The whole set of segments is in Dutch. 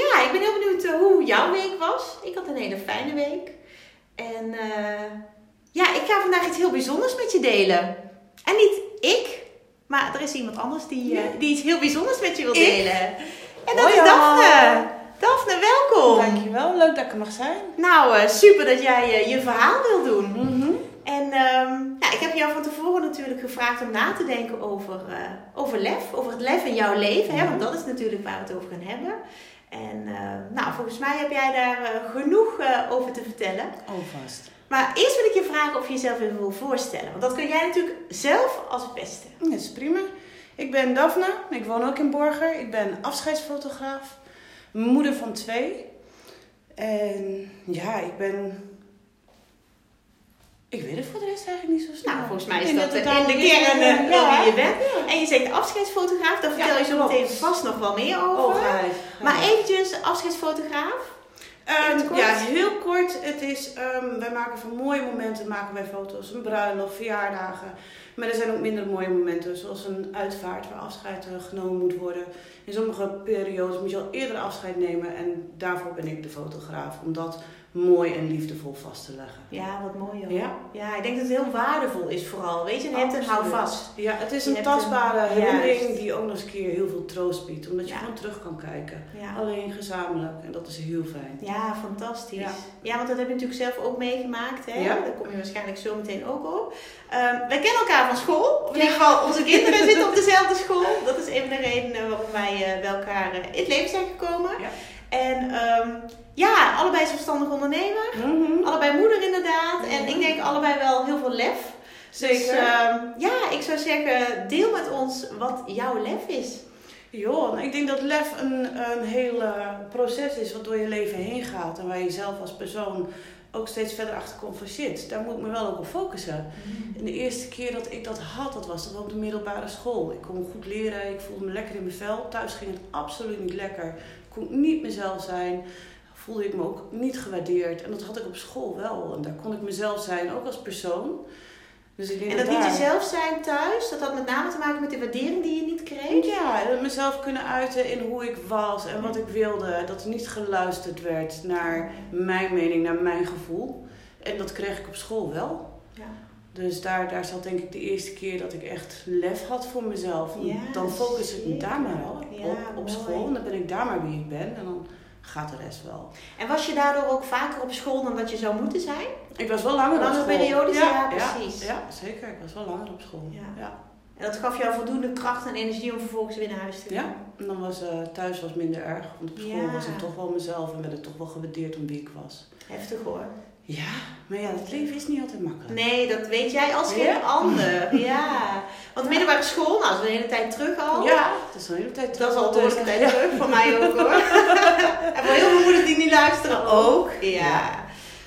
ja, ik ben heel benieuwd uh, hoe jouw week was. Ik had een hele fijne week. En uh, ja, ik ga vandaag iets heel bijzonders met je delen. En niet ik, maar er is iemand anders die, uh, die iets heel bijzonders met je wil delen. En dat Hoi, is Daphne. Daphne, welkom. Dankjewel, leuk dat ik er mag zijn. Nou, uh, super dat jij je verhaal wil doen. Mhm. En um, nou, ik heb jou van tevoren natuurlijk gevraagd om na te denken over, over lef. Over het lef in jouw leven. Hè? Want dat is natuurlijk waar we het over gaan hebben. En nou, volgens mij heb jij daar genoeg over te vertellen. Oh, vast. Maar eerst wil ik je vragen of je jezelf even wil voorstellen. Want dat kun jij natuurlijk zelf als het beste. Dat is prima. Ik ben Daphne, ik woon ook in Borger. Ik ben afscheidsfotograaf, moeder van twee. En ja, ik ben ik weet het voor de rest eigenlijk niet zo snel. Nou, volgens mij is dat in de kern uh, ja. wie je bent. En je zegt afscheidsfotograaf, daar vertel Ja, je zo klopt. meteen vast nog wel meer over. Oh, maar eventjes, afscheidsfotograaf. Ehm, ja, heel kort. Het is, ehm, wij maken van mooie momenten maken wij foto's. Een bruiloft, verjaardagen. Maar er zijn ook minder mooie momenten. Zoals een uitvaart waar afscheid eh, genomen moet worden. In sommige periodes moet je al eerder afscheid nemen. En daarvoor ben ik de fotograaf. Om dat mooi en liefdevol vast te leggen. Ja, wat mooi hoor. Ja. Ja, ik denk dat het heel waardevol is vooral. Weet je, en je hebt een Absoluut. houvast. Ja, het is een tastbare een- herinnering die ook nog eens een keer heel veel troost biedt. Omdat je Ja. gewoon terug kan kijken. Ja. Alleen gezamenlijk. En dat is heel fijn. Ja, fantastisch. Ja. Want dat heb je natuurlijk zelf ook meegemaakt. Hè? Ja. Daar kom je waarschijnlijk zo meteen ook op. Ehm, wij kennen elkaar van school. Of in ieder geval, onze kinderen zitten op dezelfde school. Dat is een van de redenen waarom wij eh, bij elkaar eh, in het leven zijn gekomen. Ja. En ehm, ja, allebei zelfstandig ondernemer. Allebei moeder inderdaad. En Mhm. ik denk allebei wel heel veel lef. Zeker. Dus ehm, ja, ik zou zeggen, deel met ons wat jouw lef is. Ja, nou, ik denk dat lef een, een heel proces is wat door je leven heen gaat. En waar je zelf als persoon ook steeds verder achter komt van shit, daar moet ik me wel ook op focussen. En de eerste keer dat ik dat had, dat was dat op de middelbare school. Ik kon goed leren, ik voelde me lekker in mijn vel. Thuis ging het absoluut niet lekker. Ik kon niet mezelf zijn. Voelde ik me ook niet gewaardeerd. En dat had ik op school wel. En daar kon ik mezelf zijn, ook als persoon. Dus ik denk En dat niet jezelf zijn thuis, dat had met name te maken met de waardering die je niet kreeg. Ja, mezelf kunnen uiten in hoe ik was en wat ik wilde. Dat er niet geluisterd werd naar mijn mening, naar mijn gevoel. En dat kreeg ik op school wel. Ja. Dus daar, daar zat denk ik de eerste keer dat ik echt lef had voor mezelf. Ja, dan focus ik me daar maar op, Ja, op, school. En dan ben ik daar maar wie ik ben. En dan gaat de rest wel. En was je daardoor ook vaker op school dan dat je zou moeten zijn? Ik was wel langer op school. periodes, ja, precies. Ja, zeker. Ik was wel langer op school. Ja. ja. En dat gaf jou voldoende kracht en energie om vervolgens weer naar huis te gaan. Ja, en dan was eh, thuis was minder erg. Want op school Ja. was ik toch wel mezelf en werd ik toch wel gewaardeerd om wie ik was. Heftig hoor. Ja, maar ja, het leven is niet altijd makkelijk. Nee, dat weet jij als geen Ja. ander. Ja. Want middelbare school, nou, dat is een hele tijd terug al. Ja, het is een hele tijd Dat is al terug. door de tijd terug, voor mij ook hoor. en voor heel veel moeders die niet luisteren ook. Ja.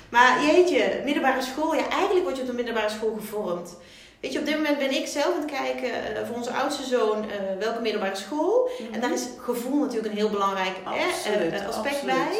Maar jeetje, middelbare school, ja, eigenlijk word je op de middelbare school gevormd. Weet je, op dit moment ben ik zelf aan het kijken eh, voor onze oudste zoon eh, welke middelbare school. En daar is gevoel natuurlijk een heel belangrijk hè, Mhm. Eh, aspect absoluut. bij.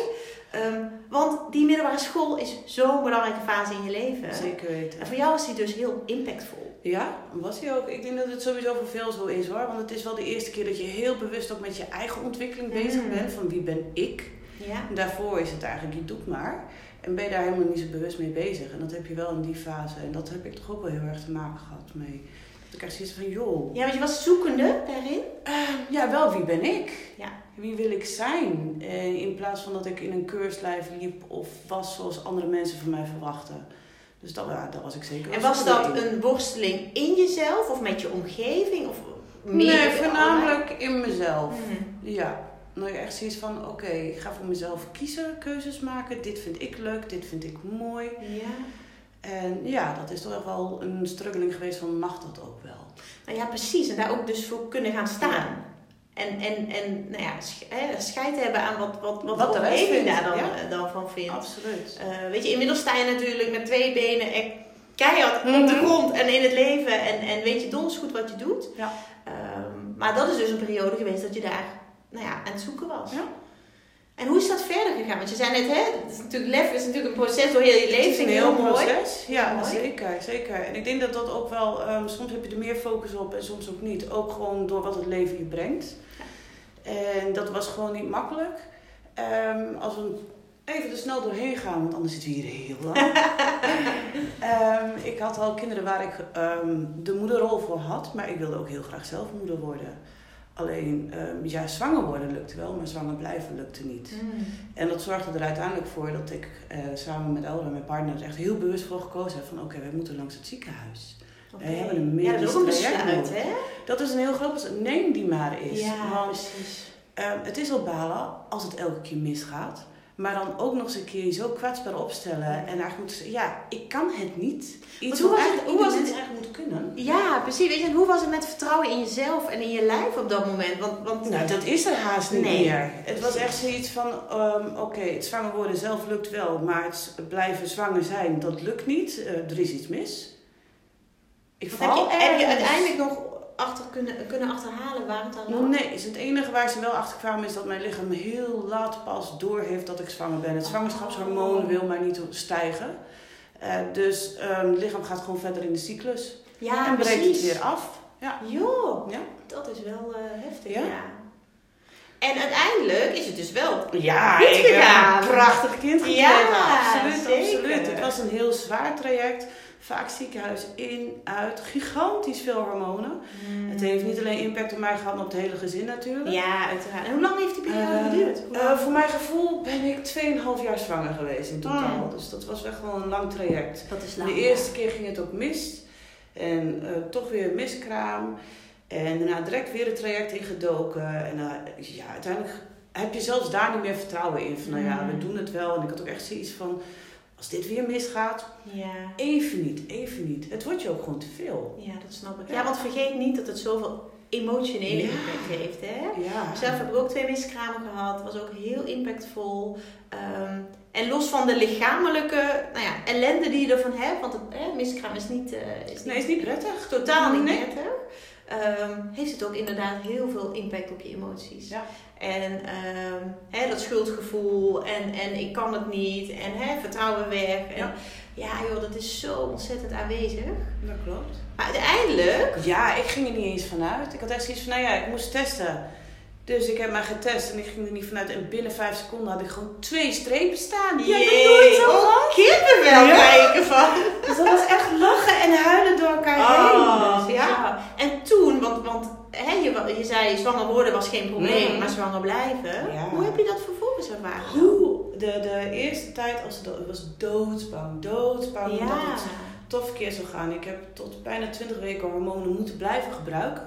Ehm, want die middelbare school is zo'n belangrijke fase in je leven. Zeker weten. En voor jou is die dus heel impactvol. Ja, was hij ook. Ik denk dat het sowieso voor veel zo is hoor. Want het is wel de eerste keer dat je heel bewust ook met je eigen ontwikkeling bezig Mm. bent. Van wie ben ik? Ja. En daarvoor is het eigenlijk, je doet maar. En ben je daar helemaal niet zo bewust mee bezig. En dat heb je wel in die fase. En dat heb ik toch ook wel heel erg te maken gehad mee. Dat ik echt zoiets van, joh. ja, want je was zoekende daarin. eh, ja, wel, wie ben ik? Ja. Wie wil ik zijn? Eh, in plaats van dat ik in een keurslijf liep of was zoals andere mensen van mij verwachten. Dus dat, ja, dat was ik zeker. En was dat in. een worsteling in jezelf of met je omgeving? Of meer Nee, voornamelijk in mezelf. Mhm. Ja. Nou, echt zoiets van, oké, ik ga voor mezelf kiezen, keuzes maken. Dit vind ik leuk, dit vind ik mooi. Ja. En ja, dat is toch echt wel een struggeling geweest van, mag dat ook wel? Nou ja, precies. En daar ook dus voor kunnen gaan staan. En, en, en nou ja, scheid hebben aan wat, wat, wat, Wat de omgeving daar dan, ja. eh, dan van vindt. Absoluut. Eh, weet je, inmiddels sta je natuurlijk met twee benen keihard op de Mhm. grond en in het leven. En, en weet je donders goed wat je doet. Ja. Ehm, maar dat is dus een periode geweest dat je daar nou ja, aan het zoeken was. Ja. En hoe is dat verder gegaan? Want je zei net, hè, het is natuurlijk, lef is natuurlijk een proces door heel je leven. Het is een heel mooi. proces. Ja, Mooi. zeker, zeker. En ik denk dat dat ook wel, ehm, soms heb je er meer focus op en soms ook niet. Ook gewoon door wat het leven je brengt. En dat was gewoon niet makkelijk. Ehm, als we even er snel doorheen gaan, want anders zitten we hier heel lang. Ehm, ik had al kinderen waar ik de moederrol voor had, maar ik wilde ook heel graag zelf moeder worden. Alleen, ehm, ja, zwanger worden lukte wel, maar zwanger blijven lukte niet. Mm. En dat zorgde er uiteindelijk voor dat ik eh, samen met Elra, mijn partner, er echt heel bewust voor gekozen heb van oké, wij moeten langs het ziekenhuis. Wij hebben een Ja, dat is medisch ook een besluit, hè? Dat is een heel groot besluit. Neem die maar eens. Ja, Want precies. ehm, het is al balen als het elke keer misgaat. Maar dan ook nog eens een keer je zo kwetsbaar opstellen. En eigenlijk moeten zeggen, ja, ik kan het niet. Iets hoe was het- eigenlijk hoe was het- eigenlijk moet kunnen. Ja, precies. Weet je, en hoe was het met vertrouwen in jezelf en in je lijf op dat moment? Want, want Nou, dat is er haast niet Nee. meer. Het was echt zoiets van, ehm, oké, het zwanger worden zelf lukt wel, maar het blijven zwanger zijn, dat lukt niet. Eh, er is iets mis. Ik heb, val je, heb je ergens. uiteindelijk nog achter kunnen, kunnen achterhalen waar het aan lag? Nee, is het enige waar ze wel achter kwamen is dat mijn lichaam heel laat pas doorheeft dat ik zwanger ben. Het zwangerschapshormoon wil maar niet stijgen. Eh, dus ehm, het lichaam gaat gewoon verder in de cyclus. Ja, en breekt het precies. weer af. Ja. Joh, Ja. dat is wel eh, heftig, Ja. ja. En uiteindelijk is het dus wel Ja, Goed ik heb een prachtig kind gekregen. Ja, absoluut, zeker. absoluut. Het was een heel zwaar traject. Vaak ziekenhuis in, uit. Gigantisch veel hormonen. Het heeft niet alleen impact op mij gehad, maar op het hele gezin natuurlijk. Ja, uiteraard. En hoe lang heeft die periode Eh, geduurd? Eh, voor mijn gevoel ben ik 2,5 jaar zwanger geweest in totaal. Mm. Dus dat was echt wel een lang traject. dat is De eerste keer ging het ook mis. En eh, toch weer miskraam. En daarna direct weer het traject ingedoken. En ja, uiteindelijk heb je zelfs daar niet meer vertrouwen in. Van nou ja, we Mm. doen het wel. En ik had ook echt zoiets van, als dit weer misgaat, Ja. even niet, even niet. Het wordt je ook gewoon te veel. ja, dat snap ik. Ja. Ja, want vergeet niet dat het zoveel emotionele Ja. impact heeft, hè? Ja. Zelf heb ik ook twee miskramen gehad. Was ook heel impactvol. Ehm, en los van de lichamelijke nou ja, ellende die je ervan hebt. Want het eh, miskraam is niet, eh, is Nee, is niet prettig. totaal niet Nee. prettig. ehm, heeft het ook inderdaad heel veel impact op je emoties. Ja. En ehm, dat schuldgevoel en, en ik kan het niet en vertrouwen weg. En, ja. Ja. joh, dat is zo ontzettend aanwezig. Dat klopt. Maar uiteindelijk, Ja, ik ging er niet eens vanuit. Ik had echt zoiets van, nou ja, ik moest testen. Dus ik heb maar getest en ik ging er niet vanuit. En binnen vijf seconden had ik gewoon twee strepen staan. Die heb ik nog nooit zo oh, kippenvel Ja. krijg ik ervan. Dus dat was echt lachen en huilen door elkaar heen. Oh, Dus ja. En toen, want, want je, je zei zwanger worden was geen probleem, maar zwanger blijven. Ja. Hoe heb je dat vervolgens ervaren? Hoe? De, de eerste tijd als was doodsbang, doodsbang dat het toch verkeerd zou gaan. Ik heb tot bijna 20 weken hormonen moeten blijven gebruiken.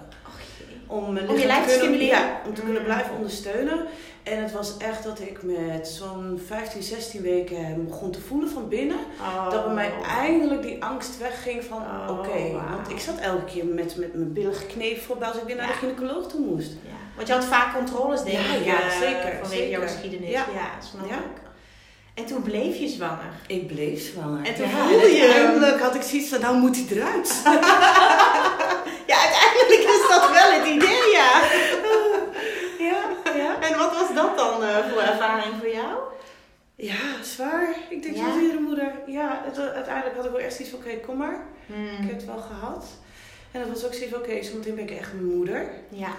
Om, mijn Om je lijf te kunnen-? Ja, om te kunnen Mm. blijven ondersteunen. En het was echt dat ik met zo'n 15, 16 weken begon te voelen van binnen. Oh. Dat bij mij eindelijk die angst wegging van Oh, oké. Want ik zat elke keer met, met mijn billen geknepen voordat als ik weer naar Ja. de gynaecoloog toe moest. Ja. Want je had vaak controles, denk ik. ja, eh, zeker, Vanwege jouw geschiedenis. Ja. Snap ik. En toen bleef je zwanger. Ik bleef zwanger. En toen voelde je hem. Uiteindelijk had ik zoiets van, nou moet hij eruit. Ja, uiteindelijk is dat wel het idee, ja. ja, ja. En wat was dat dan eh, voor ervaring voor jou? Ja, zwaar. Ik denk Ja? zoals iedere moeder. Ja, het, uiteindelijk had ik wel echt zoiets van, oké, kom maar. Hmm. Ik heb het wel gehad. En dat was ook zoiets van, oké, zometeen ben ik echt een moeder. Ja.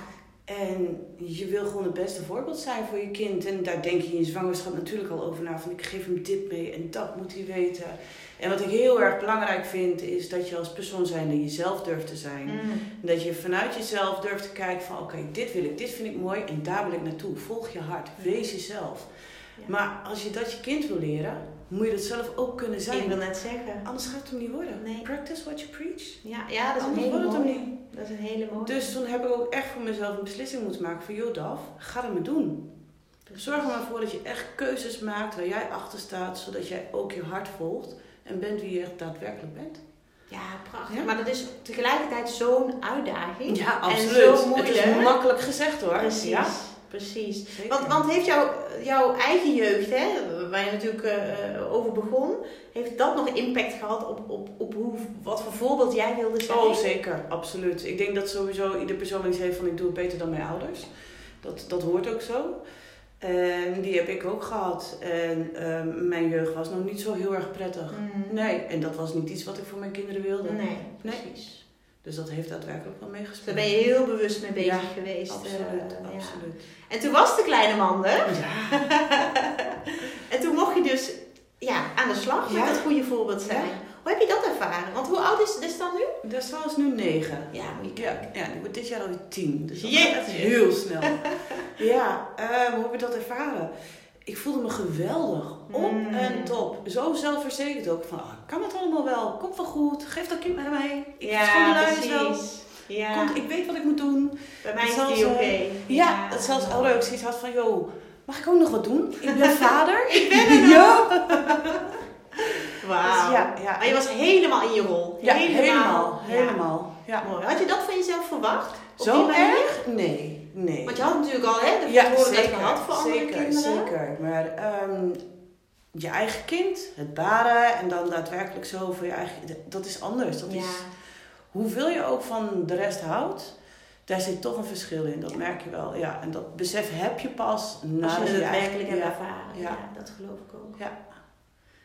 En je wil gewoon het beste voorbeeld zijn voor je kind. En daar denk je in je zwangerschap natuurlijk al over na. Van ik geef hem dit mee en dat moet hij weten. En wat ik heel erg belangrijk vind, is dat je als persoon zijnde jezelf durft te zijn. Hmm. En Dat je vanuit jezelf durft te kijken van oké, dit wil ik, dit vind ik mooi en daar wil ik naartoe. Volg je hart, wees jezelf. Maar als je dat je kind wil leren, moet je dat zelf ook kunnen Ik zijn. wil net zeggen. Anders gaat het hem niet worden. Nee. Practice what you preach. Ja, ja dat is een Anders hele wordt het hem mooie. niet. Dat is een hele mooie. Dus toen heb ik ook echt voor mezelf een beslissing moeten maken van joh Daf, ga er maar doen. Zorg er maar voor dat je echt keuzes maakt waar jij achter staat, zodat jij ook je hart volgt en bent wie je echt daadwerkelijk bent. Ja, prachtig. Maar dat is tegelijkertijd zo'n uitdaging. Ja, absoluut. En zo Het is moeilijk. makkelijk gezegd hoor. Precies. Ja, Precies. zeker. Want, want heeft jouw, jouw eigen jeugd, hè, waar je natuurlijk eh, over begon, heeft dat nog impact gehad op, op, op hoe, wat voor voorbeeld jij wilde zijn? Oh, zeker, absoluut. Ik denk dat sowieso ieder persoon iets heeft van ik doe het beter dan mijn ouders. Dat, dat hoort ook zo. En die heb ik ook gehad. En ehm, mijn jeugd was nog niet zo heel erg prettig. Mm. Nee, en dat was niet iets wat ik voor mijn kinderen wilde. Nee, Nee. Dus dat heeft daadwerkelijk wel meegespeeld. Daar ben je heel bewust mee bezig Ja, geweest. Absoluut, eh, ja. absoluut. En toen was de kleine man er. Ja. En toen mocht je dus ja, aan de slag met dat goede voorbeeld zijn. Hoe heb je dat ervaren? Want hoe oud is het dan nu? Dat is trouwens nu negen. Ja, moet je Ja, ja, die wordt dit jaar alweer tien. Dus dat gaat heel snel. ja, ehm, hoe heb je dat ervaren? Ik voelde me geweldig. Op Mm. en top. Zo zelfverzekerd ook. Van, ah, ik kan het allemaal wel. Komt wel goed. Geef dat kind maar mee. Ik de luiers wel. Ja, Komt, ik weet wat ik moet doen. bij mij is die oké. eh, Ja, dat zelfs mooi. Elro ook zoiets had van, joh, mag ik ook nog wat doen? Ik ben vader. Ik ben er Ja. Wauw. Dus ja, ja. Maar je was helemaal in je rol. Ja, helemaal. Ja. Helemaal. Ja. Mooi. Had je dat van jezelf verwacht? Op Zo erg? Nee, nee. Want je had natuurlijk al hè, de Ja, zeker, gehad voor andere zeker, kinderen. Zeker, maar ehm, je eigen kind, het baren en dan daadwerkelijk zo voor je eigen... Dat is anders. Dat Ja. is, hoeveel je ook van de rest houdt, daar zit toch een verschil in. Dat merk je wel. Ja, en dat besef heb je pas na Als je het werkelijk hebt ervaren. Ja. Dat geloof ik ook. Ja.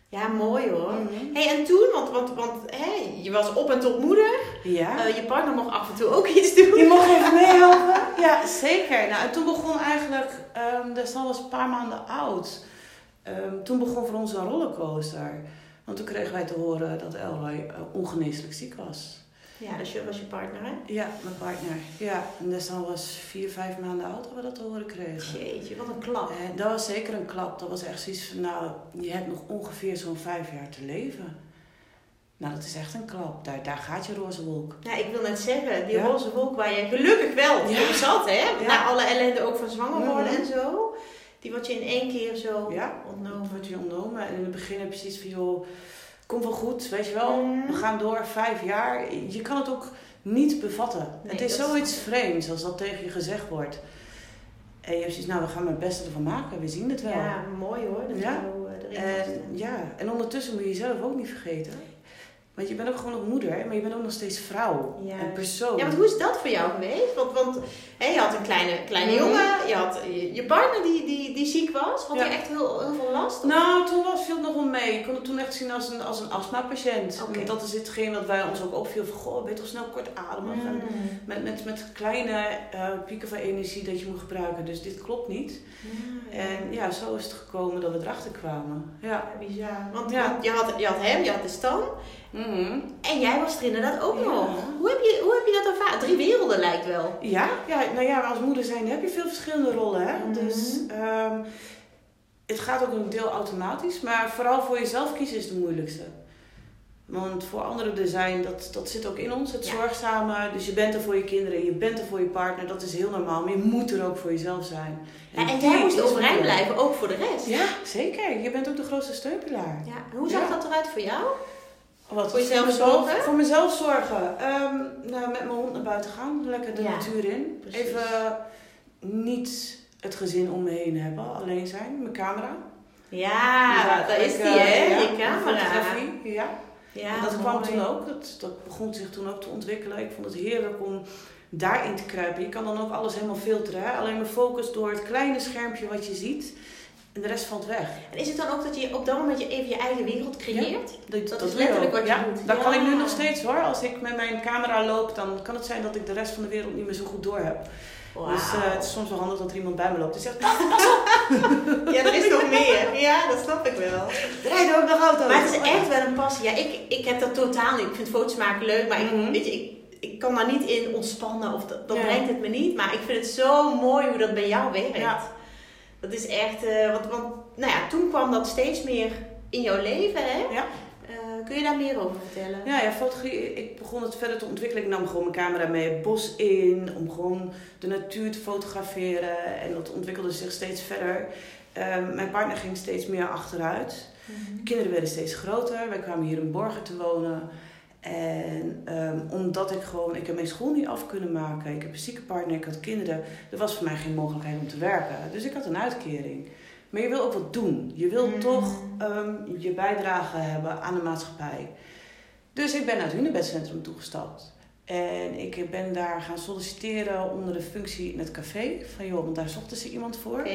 Ja, mooi hoor. Mhm. hey, en toen, want, want, want hè, je was op en top moeder. Ja. Eh, je partner mocht af en toe ook iets doen. Die mocht even meehelpen. Ja, zeker. Nou, en toen begon eigenlijk, de Stan was een paar maanden oud. Ehm, toen begon voor ons een rollercoaster. Want toen kregen wij te horen dat Elroy eh, ongeneeslijk ziek was. Ja, dus je was je partner, hè? Ja, mijn partner. Ja, en Destan was vier, vijf maanden oud dat we dat te horen kregen. Jeetje, wat een klap. En dat was zeker een klap. Dat was echt zoiets van, nou, je hebt nog ongeveer zo'n vijf jaar te leven. Nou, dat is echt een klap. Daar, daar gaat je roze wolk. Ja, ik wil net zeggen, die Ja. roze wolk waar je gelukkig wel Ja. op zat, hè? Ja. Na alle ellende ook van zwanger worden Mhm. en zo. Die wordt je in één keer zo Ja. Ontnomen. wordt je ontnomen. En in het begin heb je zoiets van, joh, komt wel goed, weet je wel. Mhm. We gaan door, vijf jaar. Je kan het ook niet bevatten. Nee, het is zoiets vreemds als dat tegen je gezegd wordt. En je hebt zoiets, nou, we gaan het beste ervan maken. We zien het wel. Ja, mooi hoor. Dat Ja. zo eh, En, ja, en ondertussen moet je jezelf ook niet vergeten. Want je bent ook gewoon nog moeder, maar je bent ook nog steeds vrouw. En persoon. Ja, want hoe is dat voor jou geweest? Want, want hè, je had een kleine, kleine Mhm. jongen, je had je, je partner die, die, die ziek was. Had Ja. hij echt heel, heel veel last? Of- Nou, toen was, viel het nog wel mee. Ik kon het toen echt zien als een, als een astma-patiënt. Want Dat is hetgeen wat wij ons ook opviel. Van, goh, ben je toch snel kort ademig? En Mm. met, met, met kleine eh, pieken van energie dat je moet gebruiken. Dus dit klopt niet. Ja, En ja, zo is het gekomen dat we erachter kwamen. Ja. Ja, bizar. Want, Ja. want je, had, je had hem, je had de stam. Mhm. En jij was er inderdaad ook Ja. nog. Hoe heb, je, hoe heb je dat ervaren? Drie werelden lijkt wel. Ja, ja, nou ja, als moeder zijn heb je veel verschillende rollen. Hè? Mhm. Dus ehm, het gaat ook een deel automatisch. Maar vooral voor jezelf kiezen is de moeilijkste. Want voor anderen er zijn, dat, dat zit ook in ons, het Ja. zorgzame. Dus je bent er voor je kinderen, je bent er voor je partner. Dat is heel normaal, maar je moet er ook voor jezelf zijn. Ja, en jij moest overeind blijven, ook voor de rest. Ja, zeker. Je bent ook de grootste steunpilaar. Ja, en Hoe zag dat eruit voor jou? Wat, Voor jezelf zorgen? Voor mezelf zorgen. Ehm, nou, met mijn hond naar buiten gaan. Lekker de Ja, natuur in. precies. Even niet het gezin om me heen hebben. Alleen zijn. Mijn camera. Ja, daar is die hè, ja, je camera. Fotografie, ja. Ja, en dat kwam toen ook. Dat, dat begon zich toen ook te ontwikkelen. Ik vond het heerlijk om daarin te kruipen. Je kan dan ook alles helemaal filteren. Hè? Alleen maar focus door het kleine schermpje wat je ziet. En de rest valt weg. En is het dan ook dat je op dat moment je even je eigen wereld creëert? Dat, Dat is letterlijk wat je ja, doet. Dat Ja. kan ik nu nog steeds hoor. Als ik met mijn camera loop, dan kan het zijn dat ik de rest van de wereld niet meer zo goed door heb. Dus eh, het is soms wel handig dat er iemand bij me loopt die zegt, Ja, er is nog meer. Ja, dat snap ik wel. er rijden ook nog auto's. Maar het is echt wel een passie. Ja, ik, ik heb dat totaal niet. Ik vind foto's maken leuk, maar ik, Mhm. weet je, ik, ik kan daar niet in ontspannen of dat, brengt het me niet. Maar ik vind het zo mooi hoe dat bij jou werkt. Ja. Dat is echt, eh, want, want nou ja, toen kwam dat steeds meer in jouw leven, hè? Ja. Eh, kun je daar meer over vertellen? Ja, ja, fotografie. Ik begon het verder te ontwikkelen. Ik nam gewoon mijn camera mee het bos in om gewoon de natuur te fotograferen. En dat ontwikkelde zich steeds verder. Ehm, mijn partner ging steeds meer achteruit. De kinderen werden steeds groter. Wij kwamen hier in Borgen te wonen. En ehm, omdat ik gewoon, ik heb mijn school niet af kunnen maken. Ik heb een zieke partner, ik had kinderen. Er was voor mij geen mogelijkheid om te werken. Dus ik had een uitkering. Maar je wil ook wat doen. Je wil Mm. toch ehm, je bijdrage hebben aan de maatschappij. Dus ik ben naar het Hunebedcentrum toegestapt. En ik ben daar gaan solliciteren onder de functie in het café. Van joh, want daar zochten ze iemand voor.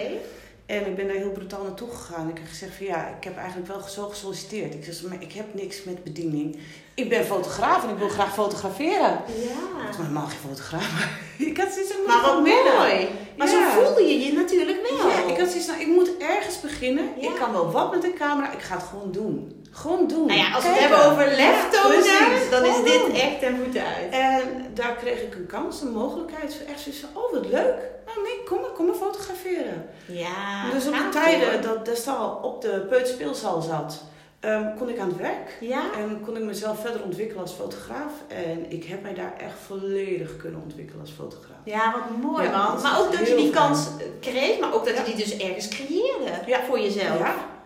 En ik ben daar heel brutaal naartoe gegaan. Ik heb gezegd van ja, ik heb eigenlijk wel zo gesolliciteerd. Ik zeg, maar ik heb niks met bediening. Ik ben fotograaf en ik wil graag fotograferen. Ik Ja. was helemaal geen fotograaf, ik had zoiets Maar wat mooi. Maar Ja. zo voelde je je natuurlijk wel. Ja, ik had zoiets van, ik moet ergens beginnen. Ja. Ik kan wel wat met de camera, ik ga het gewoon doen. Gewoon doen. Nou ja, als we het hebben over lef Ja, tonen, precies. dan is dit echt ten voeten uit. En daar kreeg ik een kans, een mogelijkheid. Echt zoiets van, oh wat leuk. Nou nee, kom maar, kom maar fotograferen. Ja. dus op de tijden dat de stal op de peuterspeelzaal zat, ehm, kon ik aan het werk. Ja. En kon ik mezelf verder ontwikkelen als fotograaf. En ik heb mij daar echt volledig kunnen ontwikkelen als fotograaf. Ja, wat mooi Ja, man. Maar ook dat je die kans kreeg, maar ook dat Ja. je die dus ergens creëerde Ja. voor jezelf.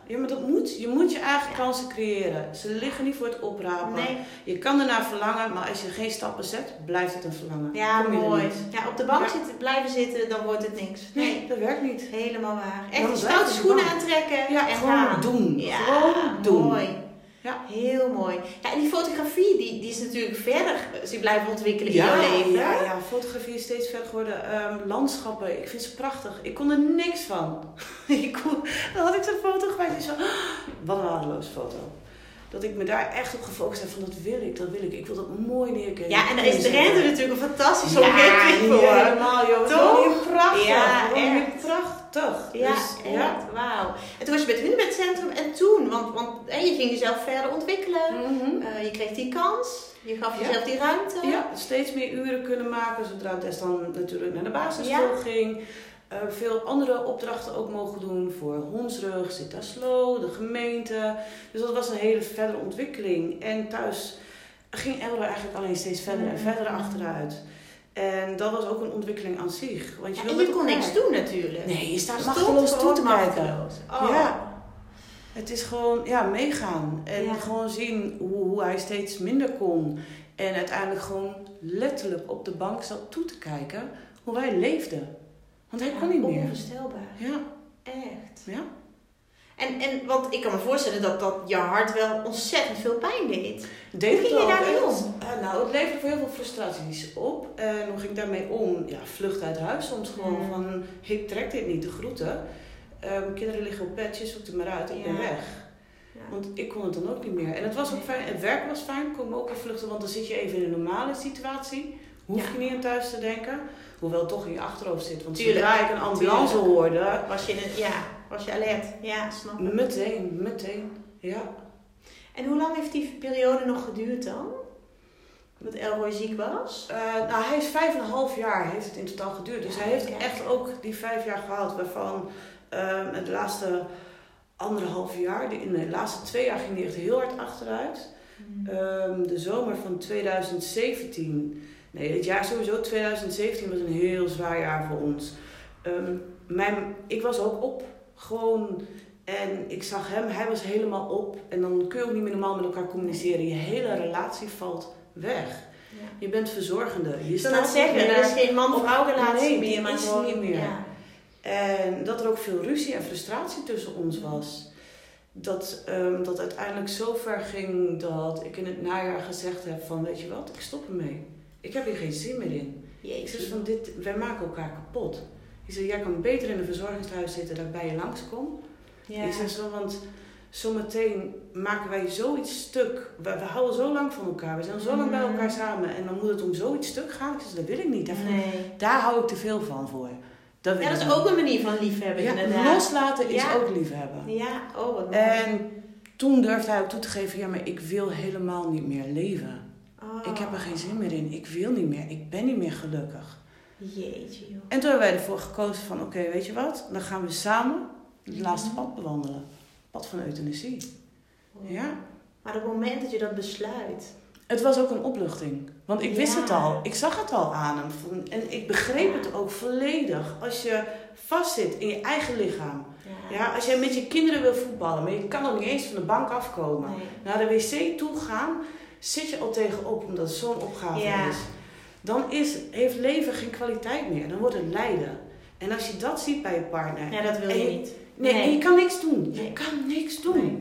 Ja, maar dat moet. Je moet je eigen Ja. kansen creëren. Ze liggen niet voor het oprapen. Nee. Je kan ernaar verlangen, maar als je geen stappen zet, blijft het een verlangen. Ja, Kom mooi. Ja, op de bank Ja. zitten, blijven zitten, dan wordt het niks. Nee, Nee, dat werkt niet. helemaal waar. Echt stoute schoenen aantrekken Ja, en gewoon gaan. doen. Ja, Gewoon doen. mooi. Ja. Heel mooi. Ja, en die fotografie, die, die is natuurlijk verder zich blijven ontwikkelen Ja, in jouw leven. ja, ja, fotografie is steeds verder geworden. Ehm, landschappen, ik vind ze prachtig. Ik kon er niks van. ik kon, dan had ik zo'n foto gemaakt en zo, "Ah, wat een waardeloze foto. Dat ik me daar echt op gefocust heb van dat wil ik, dat wil ik. Ik wil dat mooi neerkijken. Ja, en daar is Drenthe natuurlijk een fantastische ja, omgeving voor. helemaal joh. Het Toch? hier prachtig. Ja, Het echt. prachtig. Ja, Dus, ja. Wauw. En toen was je bij het Hunebedcentrum en toen, want, want hè, je ging jezelf verder ontwikkelen. Mhm. Eh, je kreeg die kans. Je gaf Ja. jezelf die ruimte. Ja, steeds meer uren kunnen maken zodra Tess dan natuurlijk naar de basisschool ging. Eh, veel andere opdrachten ook mogen doen voor Honsrug, Sint-Aslo, de gemeente. Dus dat was een hele verdere ontwikkeling. En thuis ging Elro eigenlijk alleen steeds verder en Mhm. verder achteruit. En dat was ook een ontwikkeling aan zich. Want je, Ja, wil en je met kon niks doen natuurlijk. Nee, je staat machteloos toe te kijken. machteloos. Oh. Ja. Het is gewoon ja, meegaan. En Ja. gewoon zien hoe, hoe hij steeds minder kon. En uiteindelijk gewoon letterlijk op de bank zat toe te kijken hoe wij leefden. Want hij kon niet meer. Onvoorstelbaar. Ja, Echt. ja. En, en want ik kan me voorstellen dat, dat je hart wel ontzettend veel pijn deed. Deed Hoe ging je daarmee om? Eh, nou, het leverde voor heel veel frustraties op. En hoe ging ik daarmee om? Ja, vlucht uit huis soms gewoon Mm. van... Ik trek dit niet, de groeten. Ehm, kinderen liggen op bedjes, zoek er maar uit, ik ben Ja. weg. Ja. Want ik kon het dan ook niet meer. En het was ook fijn, het werk was fijn, kon me ook weer vluchten, want dan zit je even in een normale situatie. Hoef Ja. je niet aan thuis te denken. Hoewel het toch in je achterhoofd zit. Want Tuurlijk. zodra ik een ambulance Tuurlijk. hoorde, Was je, in- ja, was je alert? Ja, snap ik. meteen, meteen. Ja. En hoe lang heeft die periode nog geduurd dan? Dat Elroy ziek was? Eh, nou, hij is vijf en een half jaar heeft het in totaal geduurd. Dus Ja, hij heeft kijk. echt ook die vijf jaar gehad, waarvan ehm, het laatste anderhalf jaar, de- in de laatste twee jaar ging hij echt heel hard achteruit. Ehm, de zomer van 2017, nee, het jaar sowieso 2017 was een heel zwaar jaar voor ons. Ehm, mijn, ik was ook op, gewoon, en ik zag hem, hij was helemaal op. En dan kun je ook niet meer normaal met elkaar communiceren. Je hele relatie valt weg. Ja. Je bent verzorgende. Je staat net zeggen, er is geen man-vrouw relatie Nee, meer, maar is gewoon... niet meer. Ja. En dat er ook veel ruzie en frustratie tussen ons was. Dat, ehm, dat uiteindelijk zo ver ging dat ik in het najaar gezegd heb van weet je wat, ik stop ermee. Ik heb hier geen zin meer in. Ik Jeetje. zeg van dit, wij maken elkaar kapot. Ik zeg, jij kan beter in een verzorgingshuis zitten dat ik bij je langskom. Ja. Ik zeg zo, want zometeen maken wij zoiets stuk. We, we houden zo lang van elkaar. We zijn zo lang bij Mhm. elkaar samen. En dan moet het om zoiets stuk gaan. Ik zeg, dat wil ik niet. Nee. Daar hou ik te veel van voor. Dat, wil Ja, dat ik is ook een manier van liefhebben Ja, inderdaad. loslaten is Ja. ook liefhebben. Ja, oh wat mooi. En toen durfde hij ook toe te geven, ja, maar ik wil helemaal niet meer leven. Ik heb er geen zin meer in. Ik wil niet meer. Ik ben niet meer gelukkig. Jeetje joh. En toen hebben wij ervoor gekozen van, oké, weet je wat? Dan gaan we samen het laatste pad bewandelen. Pad van euthanasie. Ja. Maar op het moment dat je dat besluit... Het was ook een opluchting. Want ik wist Ja. het al. Ik zag het al aan hem. En ik begreep het ook volledig. Als je vastzit in je eigen lichaam. Ja, als jij met je kinderen wil voetballen, maar je kan nog niet eens van de bank afkomen. Nee. Naar de wc toe gaan. Zit je al tegenop omdat het zo'n opgave Ja. is. Dan is, heeft leven geen kwaliteit meer. Dan wordt het lijden. En als je dat ziet bij je partner. Ja, dat wil je niet. Nee, Nee. en je kan niks doen. Je kan niks doen. Nee.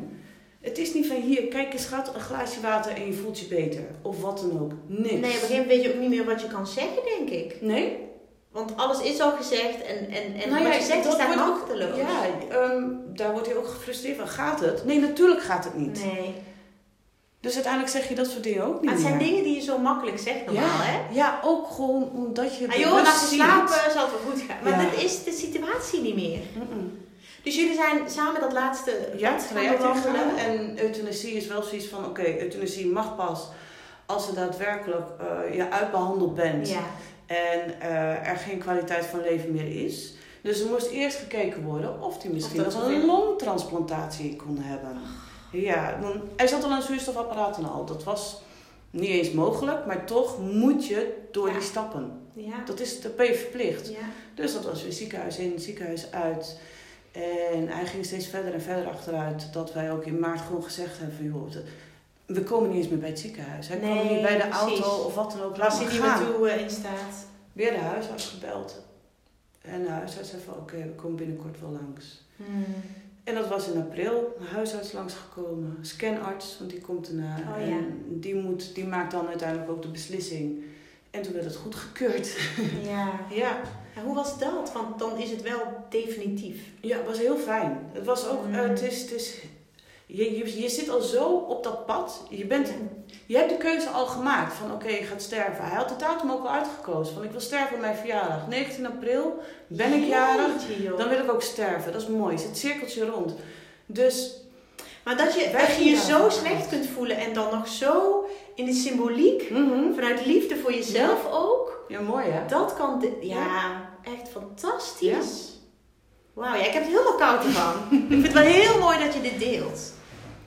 Het is niet van hier, kijk eens schat, een glaasje water en je voelt je beter. Of wat dan ook. Niks. Nee, op een gegeven moment weet je ook niet meer wat je kan zeggen, denk ik. Nee? Want alles is al gezegd en, en, en Nou wat ja, je zegt is daar machteloos. Ja, ehm, daar wordt hij ook gefrustreerd van. Gaat het? Nee, natuurlijk gaat het niet. Nee. Dus uiteindelijk zeg je dat soort dingen ook niet Maar het zijn meer. dingen die je zo makkelijk zegt normaal, ja, hè? ja, ook gewoon omdat je Ah joh, slapen zal het wel goed gaan. Maar Ja. dat is de situatie niet meer. Dus jullie zijn samen dat laatste Ja, gaan traject. En euthanasie is wel zoiets van, oké, euthanasie mag pas als je daadwerkelijk ja, uitbehandeld bent. Ja. En eh, er geen kwaliteit van leven meer is. Dus er moest eerst gekeken worden of hij misschien nog zo een longtransplantatie kon hebben. Ja, dan, hij zat al aan een zuurstofapparaat en al. Dat was niet eens mogelijk, maar toch moet je door Ja. die stappen. Ja. Dat is de ben je verplicht. ja. Dus dat was weer ziekenhuis in, ziekenhuis uit. En hij ging steeds verder en verder achteruit. Dat wij ook in maart gewoon gezegd hebben van joh, we komen niet eens meer bij het ziekenhuis. Hij kwam Nee, niet bij de precies. auto of wat dan ook. Laat hij niet gaan. meer toe eh, in staat. Weer de huisarts gebeld. En de huisarts zei van oké, we komen binnenkort wel langs. Hmm. En dat was in april. De huisarts langsgekomen. Scanarts, want die komt erna. Oh, en die, moet, die maakt dan uiteindelijk ook de beslissing. En toen werd het goedgekeurd. Ja. ja. En hoe was dat? Want dan is het wel definitief. ja, het was heel fijn. Het was ook, Mm. eh, het is, het is, je, je, je zit al zo op dat pad. Je, bent, je hebt de keuze al gemaakt van oké, je gaat sterven. Hij had de datum ook al uitgekozen. Van ik wil sterven op mijn verjaardag. 19 april ben ik jarig. Dan wil ik ook sterven. Dat is mooi. Het cirkeltje rond. Dus Maar dat je, dat je je zo slecht kunt voelen en dan nog zo in de symboliek, mhm. vanuit liefde voor jezelf ook, ja, mooi hè? dat kan, de- ja, echt fantastisch. Wauw, ja, ik heb er helemaal koud van. ik vind het wel heel mooi dat je dit deelt.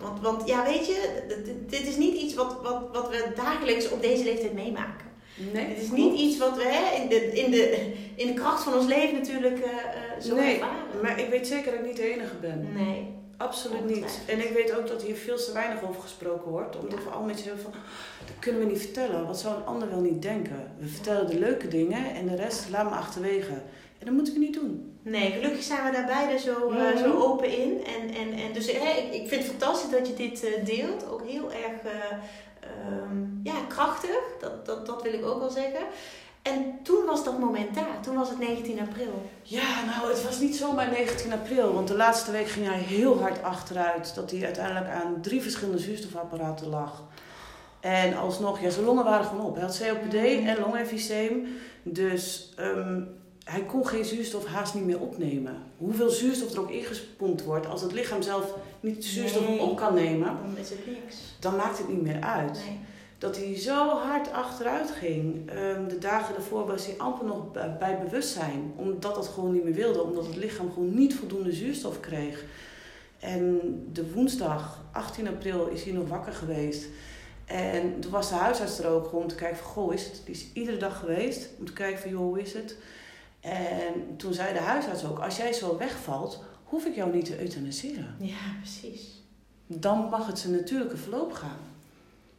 Want, want ja, weet je, dit is niet iets wat, wat, wat we dagelijks op deze leeftijd meemaken. Nee, Het is niet iets wat we hè, in, de, in, de, in de kracht van ons leven natuurlijk eh, zo Nee, ervaren. maar ik weet zeker dat ik niet de enige ben. Nee. Absoluut niet. En ik weet ook dat hier veel te weinig over gesproken wordt. Omdat Ja. we al mensen hebben van, dat kunnen we niet vertellen. Wat zou een ander wel niet denken? We vertellen de leuke dingen en de rest laat me achterwege. En dat moeten we niet doen. Nee, gelukkig zijn we daar beide zo, eh, Mhm. zo open in. En, en, en dus hè, ik, ik vind het fantastisch dat je dit eh, deelt. Ook heel erg eh, ehm, ja, krachtig. Dat, dat, dat wil ik ook wel zeggen. En toen was dat moment daar. Toen was het 19 april. Ja, nou, het was niet zomaar 19 april. Want de laatste week ging hij heel hard achteruit. Dat hij uiteindelijk aan drie verschillende zuurstofapparaten lag. En alsnog, ja, zijn longen waren gewoon op. Hij had COPD en longemfyseem. Dus ehm, hij kon geen zuurstof haast niet meer opnemen. Hoeveel zuurstof er ook ingespompt wordt, als het lichaam zelf niet de zuurstof Nee. op kan nemen, Dan is het niks. dan maakt het niet meer uit. Nee. Dat hij zo hard achteruit ging. Ehm, de dagen daarvoor was hij amper nog bij, bewustzijn. Omdat dat gewoon niet meer wilde. Omdat het lichaam gewoon niet voldoende zuurstof kreeg. En de woensdag, 18 april, is hij nog wakker geweest. En toen was de huisarts er ook gewoon om te kijken van, goh, is het? Die is iedere dag geweest om te kijken van, joh, hoe is het? En toen zei de huisarts ook, als jij zo wegvalt, hoef ik jou niet te euthaniseren. Ja, precies. Dan mag het zijn natuurlijke verloop gaan.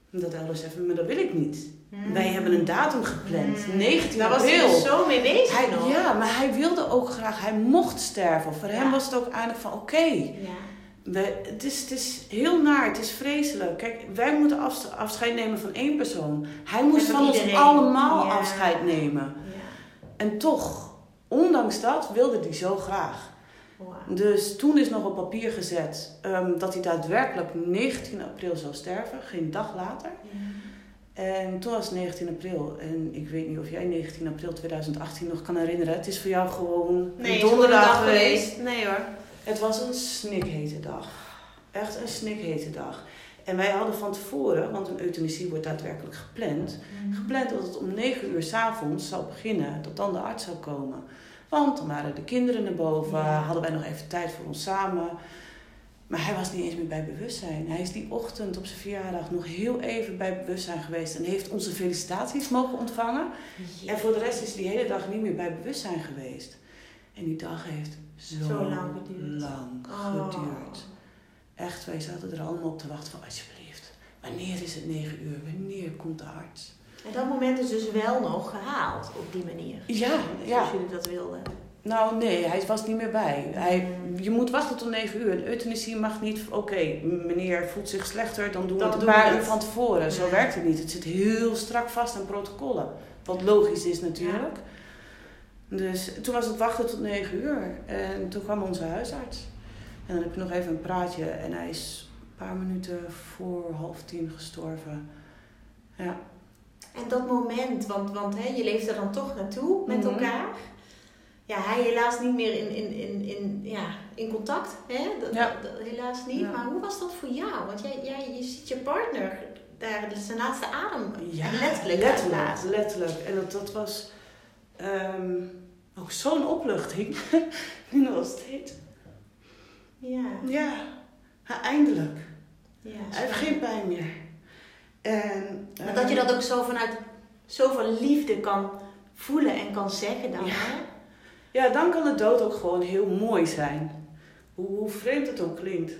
Dat Elders even, maar dat wil ik niet. Mm. Wij hebben een datum gepland, Mm. 19 Daar was hij dus zo mee bezig Hij, nog. ja, maar hij wilde ook graag, hij mocht sterven. Voor hem was het ook eigenlijk van, oké, Ja. we- het, is, het is heel naar, het is vreselijk. Kijk, wij moeten afs- afscheid nemen van één persoon. Hij moest van van ons allemaal Ja. afscheid nemen. ja. En toch, ondanks dat, wilde hij zo graag. Dus toen is nog op papier gezet ehm, dat hij daadwerkelijk 19 april zou sterven, geen dag later. En toen was het 19 april. En ik weet niet of jij 19 april 2018 nog kan herinneren. Het is voor jou gewoon Nee, een donderdag dag geweest. Nee hoor. Het was een snikhete dag. Echt een snikhete dag. En wij hadden van tevoren, want een euthanasie wordt daadwerkelijk gepland, gepland dat het om 9 uur s'avonds zou beginnen, dat dan de arts zou komen. Want dan waren de kinderen naar boven, Ja. hadden wij nog even tijd voor ons samen. Maar hij was niet eens meer bij bewustzijn. Hij is die ochtend op zijn verjaardag nog heel even bij bewustzijn geweest en heeft onze felicitaties mogen ontvangen. En voor de rest is hij die hele dag niet meer bij bewustzijn geweest. En die dag heeft zo, Zo lang geduurd. lang Oh. Echt, wij zaten er allemaal op te wachten van alsjeblieft. wanneer is het negen uur? Wanneer komt de arts? En dat moment is dus wel nog gehaald op die manier. Ja, ja. Zoals jullie dat wilden. Nou nee, hij was niet meer bij. Hij, je moet wachten tot negen uur. Een euthanasie mag niet, oké, meneer voelt zich slechter, dan doen we het een paar uur van tevoren. Zo werkt het niet. Het zit heel strak vast aan protocollen. Wat logisch is natuurlijk. Dus toen was het wachten tot negen uur. En toen kwam onze huisarts. En dan heb je nog even een praatje. En hij is een paar minuten voor half tien gestorven. Ja. En dat moment, want, want hè, je leeft er dan toch naartoe met Mhm. elkaar. Ja, hij helaas niet meer in, in, in, in, ja, in contact. Hè? Dat, Ja. dat- helaas niet. Ja. Maar hoe was dat voor jou? Want jij, jij, je ziet je partner daar zijn laatste adem Ja, letterlijk letterlijk, letterlijk. En dat, dat was ehm, ook zo'n opluchting. nu nog steeds. Ja. Ja, eindelijk. ja Hij heeft geen pijn meer. En, Maar dat je ehm, dat ook zo vanuit zoveel liefde kan voelen en kan zeggen dan. Ja. Hè? Ja, dan kan de dood ook gewoon heel mooi zijn. Hoe, hoe vreemd het ook klinkt.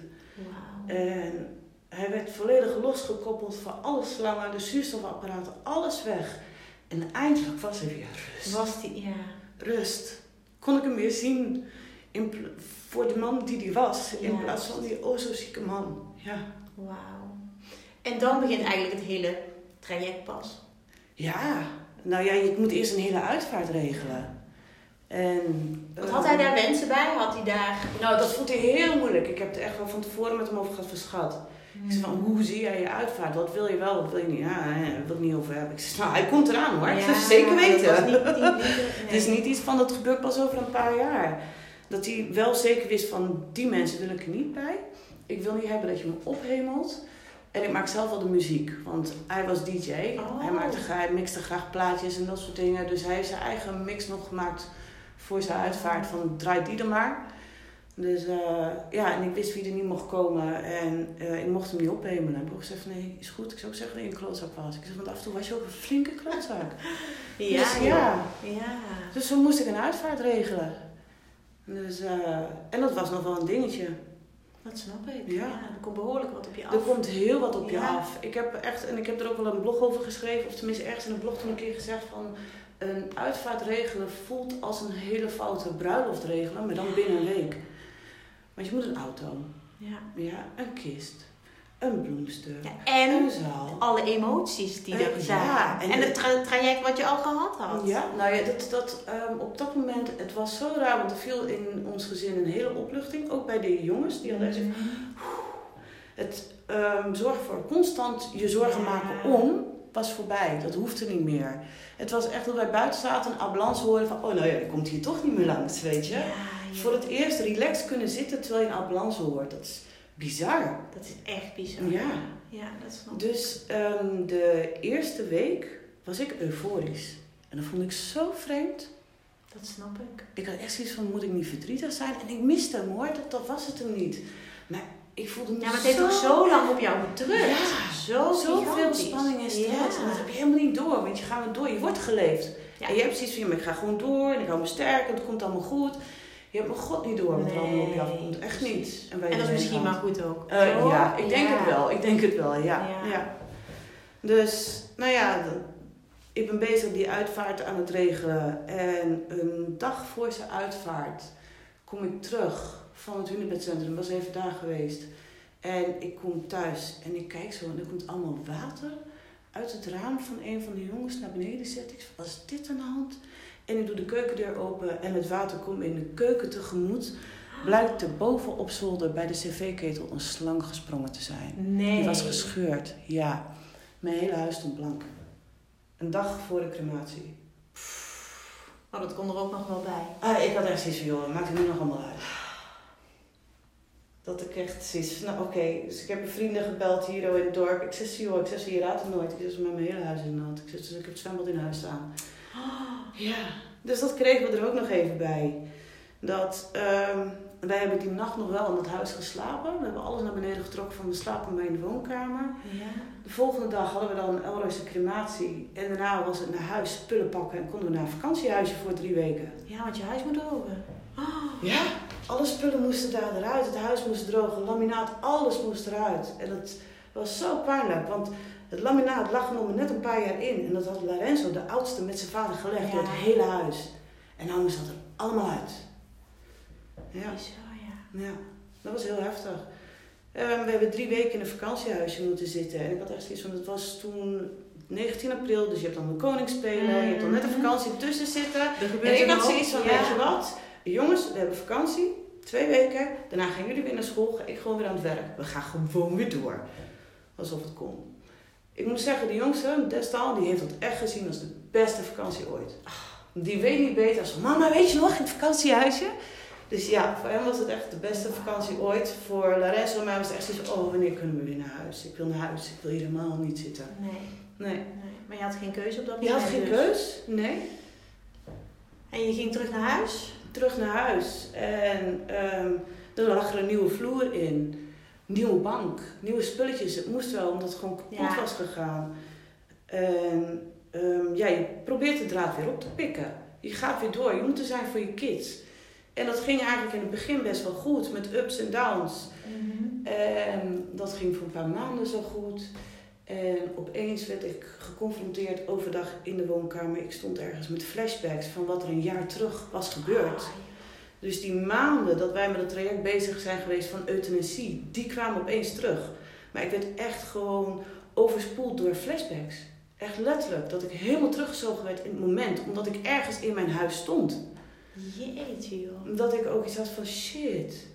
En hij werd volledig losgekoppeld van alle slangen, de zuurstofapparaten, alles weg. En eindelijk was er weer rust. Was die, ja. rust. Kon ik hem weer zien in voor de man die hij was. In Ja. plaats van die o zo zieke man. Ja. Wauw. En dan begint eigenlijk het hele traject pas. Ja. Nou ja, je moet eerst een hele uitvaart regelen. En, Wat had hij daar wensen bij? Had hij daar... Nou, dat vond hij heel moeilijk. Ik heb er echt wel van tevoren met hem over gehad verschat. Ik zei van, hoe zie jij je uitvaart? Wat wil je wel, wat wil je niet? Ja, daar wil ik niet over hebben. Ik zei, nou, hij komt eraan hoor. Ja, Zeker weten. dat niet, niet, niet- Het is nee. niet iets van dat gebeurt pas over een paar jaar. Dat hij wel zeker wist van die mensen wil ik er niet bij. Ik wil niet hebben dat je me ophemelt. En ik maak zelf wel de muziek, want hij was DJ. Oh. Hij, maakte, gra- hij mixte graag plaatjes en dat soort dingen. Dus hij heeft zijn eigen mix nog gemaakt voor zijn uitvaart van draai die er maar. Dus eh, ja, en ik wist wie er niet mocht komen en eh, ik mocht hem niet ophemelen. En gezegd, nee, is goed. Ik zou ook zeggen dat je een klootzak was. Ik zeg, want af en toe was je ook een flinke klootzak. Ja, Dus ja. ja. Dus toen moest ik een uitvaart regelen. Dus, eh, en dat was nog wel een dingetje. Dat snap ik. Ja. Ja. er komt behoorlijk wat op je af. Er komt heel wat op je Ja. af. Ik heb echt, en ik heb er ook wel een blog over geschreven, of tenminste ergens in een blog toen een keer gezegd van een uitvaart regelen voelt als een hele foute bruiloft regelen, maar dan binnen een week. Want je moet een auto, Ja. ja, een kist, een bloemstuk, Ja, en een zaal. alle emoties die er Eh, zijn. ja, en en het tra- traject wat je al gehad had. Ja, nou ja, dat, dat, ehm, op dat moment, het was zo raar, want er viel in ons gezin een hele opluchting. Ook bij de jongens, die hadden zoiets Het ehm, zorgen voor constant je zorgen Ja. maken om was voorbij. Dat hoefde niet meer. Het was echt dat wij buiten zaten en een ambulance hoorden van... Oh, nou ja, die komt hier toch niet meer langs, weet je. Ja, ja. Voor het eerst relaxed kunnen zitten terwijl je een ambulance hoort. Dat is bizar. Dat is echt bizar. Ja. Ja, dat snap ik. Dus ehm, de eerste week was ik euforisch. En dat vond ik zo vreemd. Dat snap ik. Ik had echt zoiets van, moet ik niet verdrietig zijn? En ik miste hem hoor, dat, dat was het hem niet. Maar ik voelde me Ja, maar het heeft toch zo lang op jou gedrukt. Ja, zo Zoveel spanning en stress. Ja. En dat heb je helemaal niet door, want je gaat er door. Je wordt geleefd. Ja. En je hebt zoiets van, ja, maar ik ga gewoon door. En ik hou me sterk en het komt allemaal goed. Je hebt mijn god niet door wat er allemaal op je afkomt. Echt precies. niet. wij En dat is misschien maar goed ook. Eh, ja, ik denk Ja. het wel. Ik denk het wel, ja. Ja. Dus, nou ja, ik ben bezig die uitvaart aan het regelen. En een dag voor zijn uitvaart kom ik terug van het Hunebedcentrum. Ik was even daar geweest. En ik kom thuis en ik kijk zo en er komt allemaal water uit het raam van een van de jongens naar beneden zet. Ik wat is dit aan de hand? En ik doe de keukendeur open en het water komt in de keuken tegemoet. Blijkt er boven op zolder bij de cv-ketel een slang gesprongen te zijn. Nee. Die was gescheurd, ja. Mijn hele huis stond blank. Een dag voor de crematie. Oh, dat kon er ook nog wel bij. Ah, ik had echt zoiets van, joh, maakt het nu nog allemaal uit. Dat ik echt zoiets van, nou oké. Dus ik heb mijn vrienden gebeld hier in het dorp. Ik zeg, joh, ik zeg, je raadt het nooit. Ik zeg, met mijn hele huis in de hand. Ik zeg, dus ik heb het zwembad in huis staan. Ja, dus dat kregen we er ook nog even bij. Dat, ehm, wij hebben die nacht nog wel in het huis geslapen. We hebben alles naar beneden getrokken van de slaapkamer in de woonkamer. Ja. De volgende dag hadden we dan een Elroyse crematie. En daarna was het naar huis, spullen pakken en konden we naar een vakantiehuisje voor drie weken. Ja, want je huis moet open. Ja, alle spullen moesten daar eruit. Het huis moest drogen, laminaat, alles moest eruit. En dat was zo pijnlijk, want het laminaat lag nog maar net een paar jaar in. En dat had Lorenzo, de oudste, met zijn vader gelegd Ja. door het hele huis. En nou moest dat er allemaal uit. Ja. Bizar, ja. Ja, dat was heel heftig. Ehm, we hebben drie weken in een vakantiehuisje moeten zitten. En ik had echt zoiets van, het was toen 19 april, dus je hebt dan de koningsspelen, je hebt dan net een vakantie tussen zitten. En ik had zoiets van, ja. weet je wat, jongens, we hebben vakantie, twee weken, daarna gaan jullie weer naar school, ga ik gewoon weer aan het werk. We gaan gewoon weer door. Alsof het kon. Ik moet zeggen, de jongste, Destal, die heeft dat echt gezien als de beste vakantie ooit. Die weet niet beter als mama, weet je nog, in het vakantiehuisje? Dus ja, voor hem was het echt de beste vakantie ooit. Voor Lorenzo en mij was het echt zoiets oh, wanneer kunnen we weer naar huis? Ik wil naar huis, ik wil hier helemaal niet zitten. Nee, Nee. nee. Maar je had geen keuze op dat Je moment. had geen dus. keus? Nee. En je ging terug naar huis? terug naar huis. En ehm er lag er een nieuwe vloer in. Nieuwe bank. Nieuwe spulletjes. Het moest wel, omdat het gewoon kapot Ja. was gegaan. En ehm, ja, je probeert de draad weer op te pikken. Je gaat weer door. Je moet er zijn voor je kids. En dat ging eigenlijk in het begin best wel goed. Met ups en downs. En dat ging voor een paar maanden zo goed. En opeens werd ik geconfronteerd overdag in de woonkamer. Ik stond ergens met flashbacks van wat er een jaar terug was gebeurd. Ah, Dus die maanden dat wij met het traject bezig zijn geweest van euthanasie, die kwamen opeens terug. Maar ik werd echt gewoon overspoeld door flashbacks. Echt letterlijk, dat ik helemaal teruggezogen werd in het moment, omdat ik ergens in mijn huis stond. Jeetje joh. Dat ik ook iets had van shit.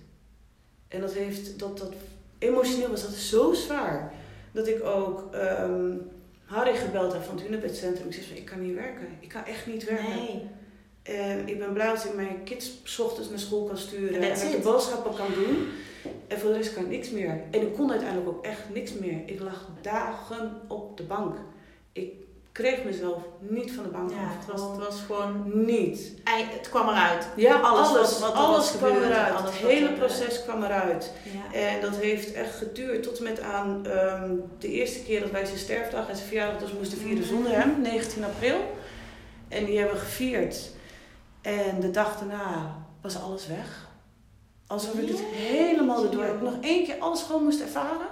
En dat heeft, dat, dat emotioneel was dat zo zwaar. Dat ik ook ehm Harry gebeld heb van het Hunebedcentrum. Ik zei van, ik kan niet werken. Ik kan echt niet werken. Nee. En ik ben blij dat ik mijn kids 's ochtends naar school kan sturen. En de boodschappen kan doen. En voor de rest kan ik niks meer. En ik kon uiteindelijk ook echt niks meer. Ik lag dagen op de bank. Ik kreeg mezelf niet van de bank Ja, af. het was, het was gewoon... Niet. Het kwam eruit. Ja, Alles alles, wat- wat alles kwam gebeurd, eruit. alles het hele proces kwam eruit. Ja. En dat heeft echt geduurd tot en met aan ehm, de eerste keer dat wij zijn sterfdag en zijn verjaardag dus moesten vieren Mhm. zonder hem, 19 april. En die hebben we gevierd. En de dag daarna was alles weg. Alsof ik het helemaal erdoor ik nog één keer alles gewoon moest ervaren.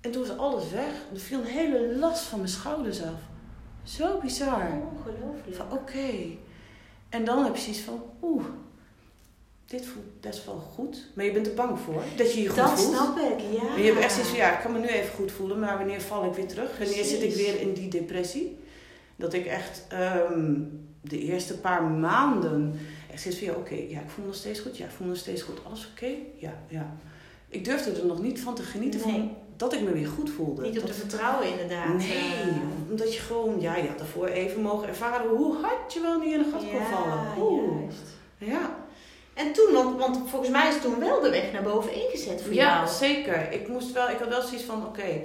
En toen was alles weg. Er viel een hele last van mijn schouders af. Zo bizar. Ongelooflijk. Van oké. En dan heb je zoiets van, oeh, dit voelt best wel goed. Maar je bent er bang voor dat je je goed dat voelt. snap ik, ja. Maar je hebt echt zoiets van, ja, ik kan me nu even goed voelen, maar wanneer val ik weer terug? Wanneer zit ik weer in die depressie? Dat ik echt ehm, de eerste paar maanden echt zoiets van, ja, oké, ja, ik voel me nog steeds goed. Ja, ik voel me nog steeds goed. Alles oké? Ja, ja. Ik durfde er nog niet van te genieten Nee. van dat ik me weer goed voelde. Niet op Dat- te vertrouwen inderdaad. Nee, eh. omdat je gewoon, ja, je had ervoor even mogen ervaren hoe hard je wel niet in een gat kon vallen. Oeh. juist. Ja, En toen, want, want volgens mij is toen wel de weg naar boven ingezet voor ja jou. zeker. Ik, moest wel, ik had wel zoiets van, oké,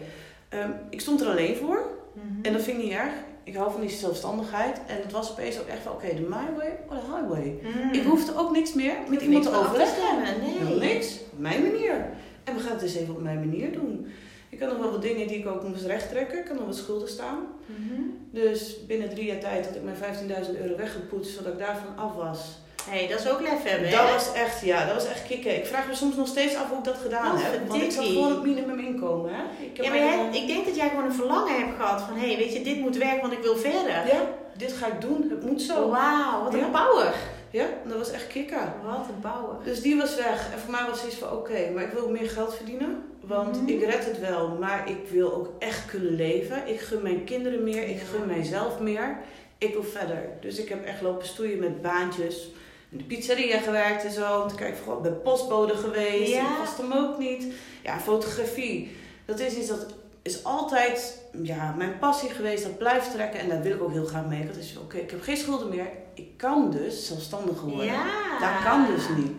ehm, ik stond er alleen voor. Mhm. En dat vind ik niet erg. Ik hou van die zelfstandigheid. En het was opeens ook echt van, oké, de my way or the highway. Mhm. Ik hoefde ook niks meer met iemand te overleggen. nee. Niks. Mijn manier. En we gaan het dus even op mijn manier doen. Ik had nog wel wat dingen die ik ook moest rechttrekken. Ik had nog wat schulden staan. Mhm. Dus binnen drie jaar tijd had ik mijn 15.000 euro weggepoetst, zodat ik daarvan af was. Hey, dat is ook lef hebben, hè? Dat was echt, ja, dat was echt kicken. Ik vraag me soms nog steeds af hoe ik dat gedaan Wat heb. Want ik zat gewoon op minimum inkomen, hè. Ik heb Ja, maar jij, ik denk dat jij gewoon een verlangen hebt gehad van... Hé, hey, weet je, dit moet werken, want ik wil verder. Ja, dit ga ik doen. Het moet zo. Wauw, wat een Ja. power. Ja, dat was echt kicken. Wat een power. Dus die was weg. En voor mij was het iets van, oké, maar ik wil meer geld verdienen. Want Mhm. ik red het wel, maar ik wil ook echt kunnen leven. Ik gun mijn kinderen meer, ik gun mijzelf meer. Ik wil verder. Dus ik heb echt lopen stoeien met baantjes. In de pizzeria gewerkt en zo. Om te kijken, ik ben postbode geweest. Ja. Ik was hem ook niet. Ja, fotografie. Dat is iets dat is altijd ja, mijn passie geweest. Dat blijft trekken. En daar wil ik ook heel graag mee. Dat is, oké, ik heb geen schulden meer. Ik kan dus zelfstandig worden. Ja. Dat kan dus niet.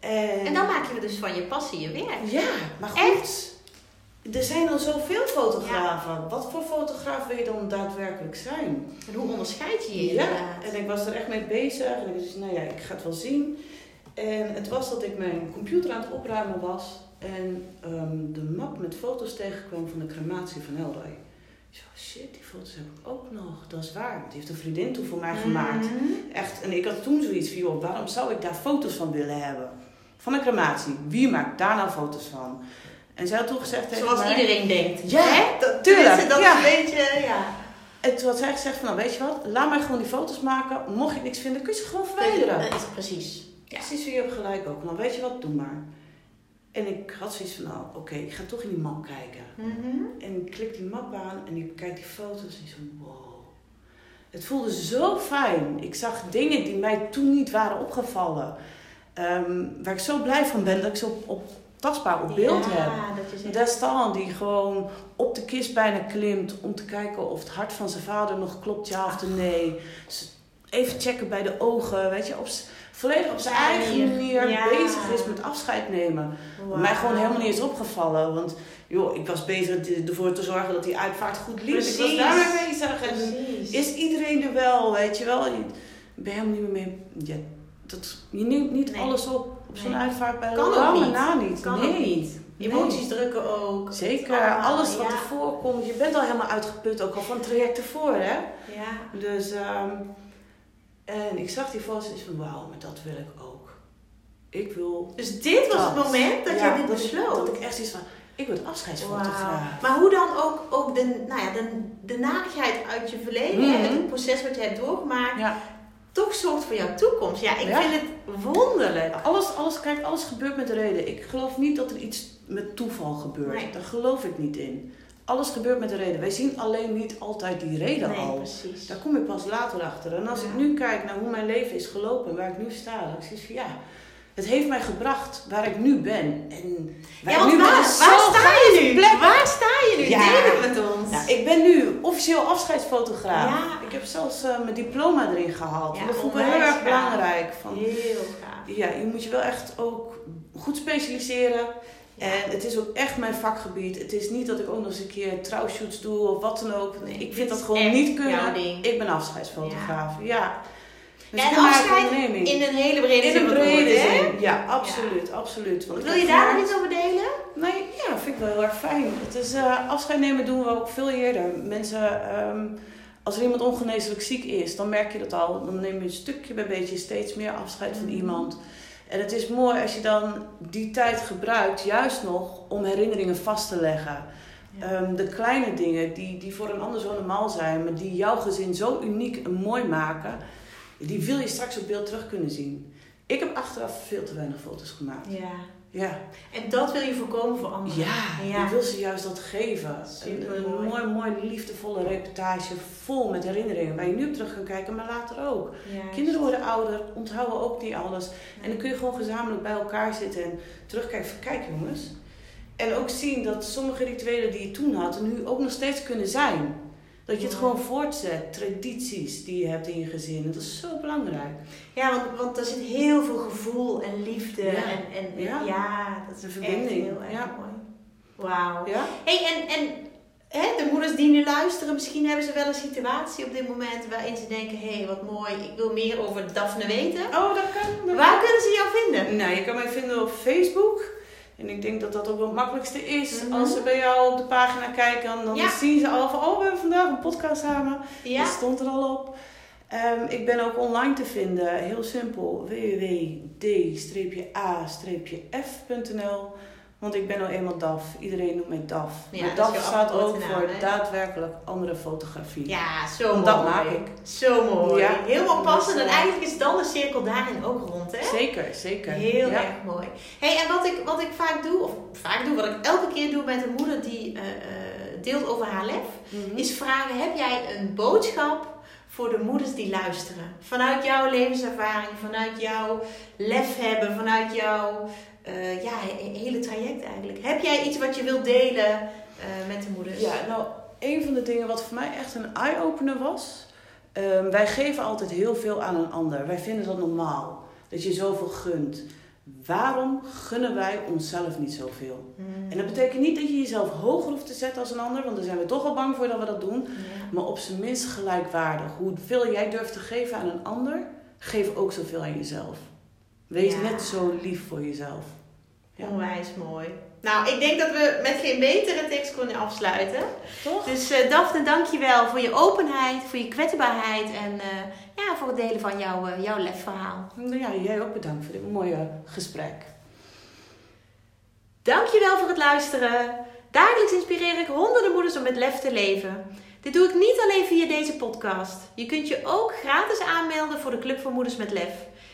En, En dan maak je dus van je passie je werk. ja, maar goed. Er zijn al zoveel fotografen. Wat voor fotograaf wil je dan daadwerkelijk zijn? En hoe onderscheid je je Ja, inderdaad? en ik was er echt mee bezig. En ik dacht, nou ja, ik ga het wel zien. En het was dat ik mijn computer aan het opruimen was. En ehm, de map met foto's tegenkwam van de crematie van Elroy. Ik zo, shit, die foto's heb ik ook nog. Dat is waar. Die heeft een vriendin toen voor mij gemaakt. Mhm. Echt, en ik had toen zoiets van, joh, waarom zou ik daar foto's van willen hebben? Van een crematie. Wie maakt daar nou foto's van? En zij had toen gezegd tegen Zoals mij... iedereen denkt. Ja, hè? Dat, tuurlijk, Dat ja. is een beetje, ja. En toen had zij gezegd van, nou weet je wat, laat mij gewoon die foto's maken. Mocht je niks vinden, kun je ze gewoon verwijderen. Is precies. Ja. Precies, je hebt gelijk ook. Nou weet je wat, doe maar. En ik had zoiets van, nou oké, ik ga toch in die map kijken. Mhm. En ik klik die map aan en ik kijk die foto's en zo, wow. Het voelde zo fijn. Ik zag dingen die mij toen niet waren opgevallen. Ehm, waar ik zo blij van ben dat ik ze op, op tastbaar op beeld ja, heb. dat die gewoon op de kist bijna klimt om te kijken of het hart van zijn vader nog klopt, ja of nee. Dus even checken bij de ogen, weet je, op, volledig op zijn eigen manier Ja. bezig is met afscheid nemen. Wauw. Mij gewoon helemaal niet is opgevallen, want joh, ik was bezig ervoor te zorgen dat die uitvaart goed liep. Ik was Precies. daarmee bezig en Precies. is iedereen er wel, weet je wel. Je ben helemaal niet meer mee. Ja, dat, je neemt niet Nee. alles op op zo'n Nee. uitvaart bij Kan lange na niet. Kan nee. ook niet. Nee. Emoties drukken ook. Zeker, Allemaal, alles wat ja. er voorkomt. Je bent al helemaal uitgeput, ook al van het traject ervoor, hè. Ja. Dus, ehm, en ik zag die foto's en van, wauw, maar dat wil ik ook. Ik wil Dus dit was het moment dat Ja, je dit dat besloot. Dat ik echt iets van, ik word afscheidsfotograaf. Wauw. Maar hoe dan ook, ook de, nou ja, de, de narigheid uit je verleden, hè, het proces wat je hebt doorgemaakt, Ja. Toch zorgt voor jouw toekomst. Ja, ik Ja. vind het wonderlijk. Alles, alles, kijk, alles gebeurt met reden. Ik geloof niet dat er iets met toeval gebeurt. Nee. Daar geloof ik niet in. Alles gebeurt met een reden. Wij zien alleen niet altijd die reden Nee, al. precies. Daar kom ik pas later achter. En als Ja. ik nu kijk naar hoe mijn leven is gelopen en waar ik nu sta, dan heb ik van ja, het heeft mij gebracht waar ik nu ben. En waar Ja, nu waar, ben waar sta je nu? Waar sta je nu? Ja. Deel het met ons. Ja, ik ben nu officieel afscheidsfotograaf. Ja. Ik heb zelfs eh, mijn diploma erin gehaald. Ja, dat vond ik heel erg belangrijk. Van, Heel gaaf. ja, je moet je wel echt ook goed specialiseren. En het is ook echt mijn vakgebied. Het is niet dat ik ook nog eens een keer trouwshoots doe of wat dan ook. Nee, ik vind dat gewoon niet kunnen. Ik ben afscheidsfotograaf. Ja. Dus Ja, en afscheid in een hele brede In zin een van het brede zin. Ja, absoluut, absoluut. Want Wil je daar nog iets over delen? Nee, ja, vind ik wel heel erg fijn. Het is, eh, afscheid nemen doen we ook veel eerder. Mensen, ehm, als er iemand ongeneeslijk ziek is, dan merk je dat al. Dan neem je een stukje bij beetje steeds meer afscheid van Mhm. iemand. En het is mooi als je dan die tijd gebruikt, juist nog, om herinneringen vast te leggen. Ja. Ehm, de kleine dingen die, die voor een ander zo normaal zijn, maar die jouw gezin zo uniek en mooi maken, die wil je straks op beeld terug kunnen zien. Ik heb achteraf veel te weinig foto's gemaakt. Ja. Ja. En dat wil je voorkomen voor anderen. Ja, Ja. ik wil ze juist dat geven. Een, mooi, mooi, liefdevolle reportage vol met herinneringen. Waar je nu op terug kan kijken, maar later ook. Juist. Kinderen worden ouder, onthouden ook niet alles. En dan kun je gewoon gezamenlijk bij elkaar zitten en terugkijken van kijk jongens. En ook zien dat sommige rituelen die je toen had, nu ook nog steeds kunnen zijn. Dat je het gewoon voortzet, tradities die je hebt in je gezin. Dat is zo belangrijk. Ja, want, want er zit heel veel gevoel en liefde. Ja. En, en Ja. ja, dat is Een echt verbinding. heel erg Ja. mooi. Wauw. Ja? Hey, en, en hè, de moeders die nu luisteren, misschien hebben ze wel een situatie op dit moment waarin ze denken: hé, hey, wat mooi, ik wil meer over Daphne weten. Oh, dat kan. dat Waar kunnen ze jou vinden? Nou, je kan mij vinden op Facebook. En ik denk dat dat ook wel het makkelijkste is. Mhm. Als ze bij jou op de pagina kijken, dan Ja. zien ze al van... Oh, we hebben vandaag een podcast samen. Ja. Dat stond er al op. Ehm, ik ben ook online te vinden. Heel simpel. www.d-a-f.nl Want ik ben nou eenmaal DAF. Iedereen noemt mij DAF. Ja, maar DAF staat ook naam, voor daadwerkelijk andere fotografie. Ja, zo Want mooi. dat maak ik. Zo mooi. Ja. Helemaal passend. En eigenlijk is dan de cirkel daarin ook rond, hè? Zeker, zeker. Heel ja. erg mooi. Hey, en wat ik, wat ik vaak doe, of vaak doe, wat ik elke keer doe met een moeder die eh, eh, deelt over haar lef, Mhm. is vragen: heb jij een boodschap voor de moeders die luisteren? Vanuit jouw levenservaring, vanuit jouw lef hebben, vanuit jouw eh, ja, he- hele traject eigenlijk. Heb jij iets wat je wilt delen eh, met de moeders? Ja, nou, een van de dingen wat voor mij echt een eye-opener was. ehm, wij geven altijd heel veel aan een ander. Wij vinden dat normaal. Dat je zoveel gunt. Waarom gunnen wij onszelf niet zoveel? Hmm. En dat betekent niet dat je jezelf hoger hoeft te zetten als een ander, want daar zijn we toch al bang voor dat we dat doen. Maar op zijn minst gelijkwaardig. Hoeveel jij durft te geven aan een ander, geef ook zoveel aan jezelf. Wees Ja. net zo lief voor jezelf. Ja. Onwijs mooi. Nou, ik denk dat we met geen betere tekst kunnen afsluiten. Toch? Dus eh Daphne, dankjewel voor je openheid, voor je kwetsbaarheid en eh, ja, voor het delen van jouw, eh, jouw lefverhaal. Ja, jij ook bedankt voor dit mooie gesprek. Dankjewel voor het luisteren. Dagelijks inspireer ik honderden moeders om met lef te leven. Dit doe ik niet alleen via deze podcast. Je kunt je ook gratis aanmelden voor de Club voor Moeders met Lef.